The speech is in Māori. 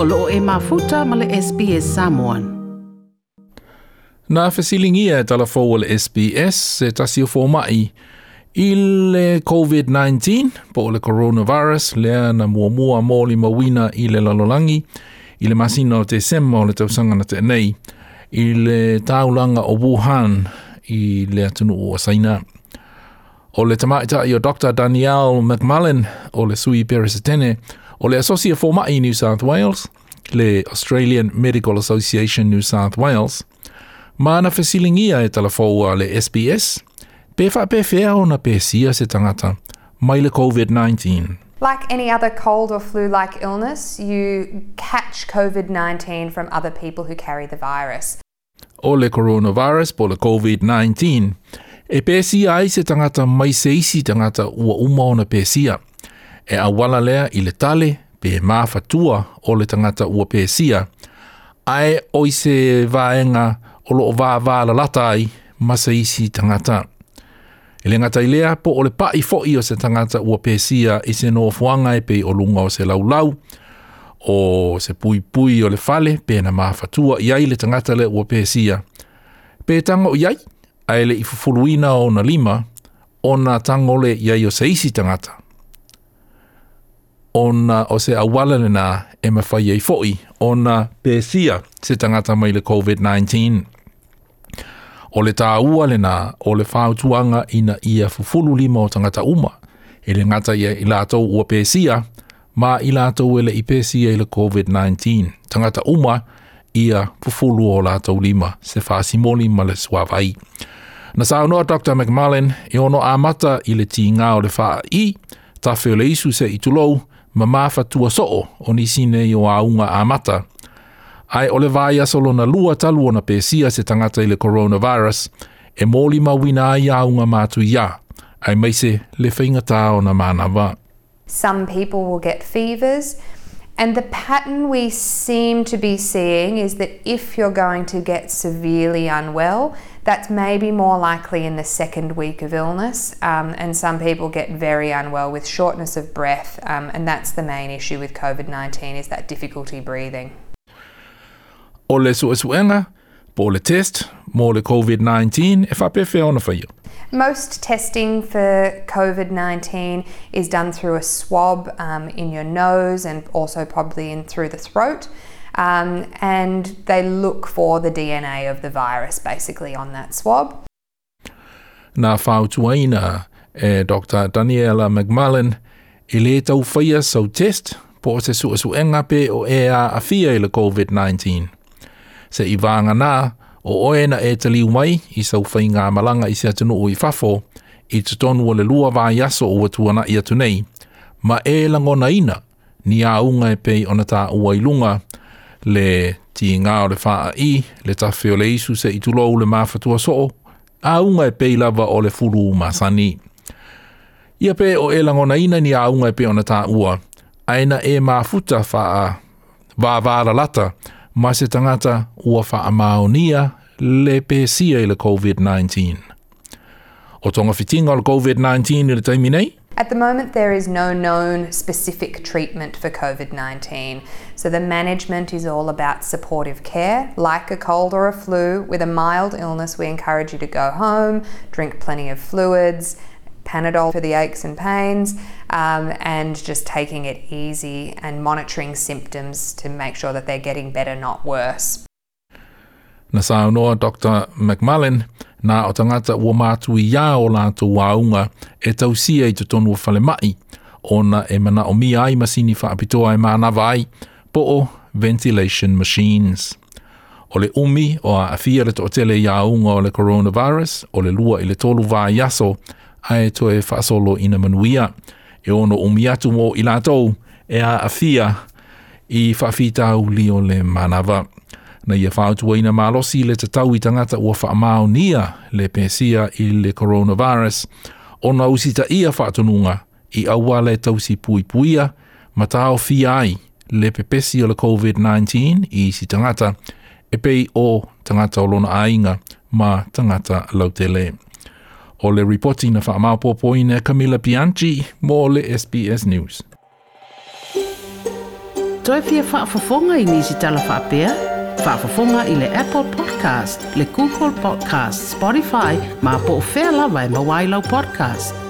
o loo e mafuta ma le SBS Samoan. Na fesilingi e tala fōu le SBS se tasio fō mai. I le COVID-19, po le coronavirus, lea na mua mua mōli mawina i le lalolangi, i le masina o te sema o le tausanga na te nei, i le taulanga o Wuhan, i le atunu o Sainaa. o le tamaita i o Dr. Danielle McMullen o le Sui Peresetene, o le asosia fōmai New South Wales, le Australian Medical Association New South Wales, ma mana fesilingia e talafoua le SBS, pe whapewhea o na pēsia se tangata, mai le COVID-19. Like any other cold or flu like illness, you catch COVID 19 from other people who carry the virus. O le coronavirus po le COVID 19. E pēsia ai se tangata mai se isi tangata ua umaona ona pēsia. E awala lea i le tale pe mafatua o le tangata ua pēsia. Ai oi se vaenga o loo vā vā la lata ai ma se isi tangata. E le ngata i lea po o le pai fo o se tangata ua pēsia i se no fuanga e pe o lunga o se laulau. O se pui pui o le fale pe na mafatua i ai le tangata le ua pēsia. Pe tango i Pe tango i ai? aele i fufuluina o na lima o na tangole ia i o seisi tangata. O na o se awalele na e mawhai ei foi o na pēsia se tangata mai le COVID-19. O le tāua le na o le whautuanga ina ia fufulu lima o tangata uma e le ngata ia i lātou ua pēsia ma i lātou ele i pēsia i le COVID-19. Tangata uma ia fufulu o lātou lima se whāsimoli ma le suawai. Tangata Na sa noa Dr. McMullen e ono amata i le tī ngā o le wha i, ta whio le isu se i tulou, ma māwha tua soo o sine i o aunga amata. Ai o le vai asolo na lua talu o na pēsia se tangata i le coronavirus, e mōli mawina ai aunga mātu ia, ai meise le whaingata o na mānawa. Some people will get fevers, And the pattern we seem to be seeing is that if you're going to get severely unwell, that's maybe more likely in the second week of illness. Um, and some people get very unwell with shortness of breath, um, and that's the main issue with COVID 19 is that difficulty breathing. Ole suesuenga, pole test, mole COVID-19 e whapewhi ona whaia. Most testing for COVID 19 is done through a swab um, in your nose and also probably in through the throat. Um, and they look for the DNA of the virus basically on that swab. Nā whautuaina e eh, Dr. Daniela McMullen i le tau whaia sau test po o te suasuenga pe o ea a fia i le COVID-19. Se i vānga nā, o oena e te liu mai i sau whai ngā malanga i se atunu o i fafo i te tonu o le lua vā yaso o atuana i atu nei, ma e lango na ina ni a unga e pei ona tā ua lunga le ti ngā o le whaa i, le tawhi le isu se i tulou le māwhatua soo, a unga e pei lava o le furu masani. Ia pe o e lango na ina ni a unga e pei ona tā ua, aina e māfuta whaa vā vāra lata, ma se tangata ua wha le pesia i le COVID-19. O tonga fitinga le COVID-19 i le taimi nei? At the moment, there is no known specific treatment for COVID 19. So, the management is all about supportive care. Like a cold or a flu, with a mild illness, we encourage you to go home, drink plenty of fluids, Panadol for the aches and pains, um, and just taking it easy and monitoring symptoms to make sure that they're getting better, not worse. na saunoa Dr. McMullen na o tangata ua mātu i ia o lātu waunga e tausia i te tonu whale mai o na e mana o mi ai masini whaapitoa e mānawa ai po o ventilation machines. O le umi o a awhia le tōtele i aunga o le coronavirus, o le lua i le tolu vā yaso, a e toe whasolo i na manuia. E ono umi atu mō i lātou, e a awhia i whawhitau li o le manava na ia whaotua ina malosi le tatau i tangata ua whaamau nia le pesia i le coronavirus, o na usita ia whaatununga i awa le tausi pui puia, ma tau fi ai le pepesi o le COVID-19 i si tangata, e pei o tangata o lona ainga ma tangata lautele. O le reporti na whaamaupopo ina Camilla Pianchi mo le SBS News. Toi pia whaafafonga i nisi tala whaapea? Toi pia whaafafonga i nisi tala whaapea? Whaafafunga i le Apple Podcast, le Google Podcast, Spotify, ma po fela vai mawailau podcast.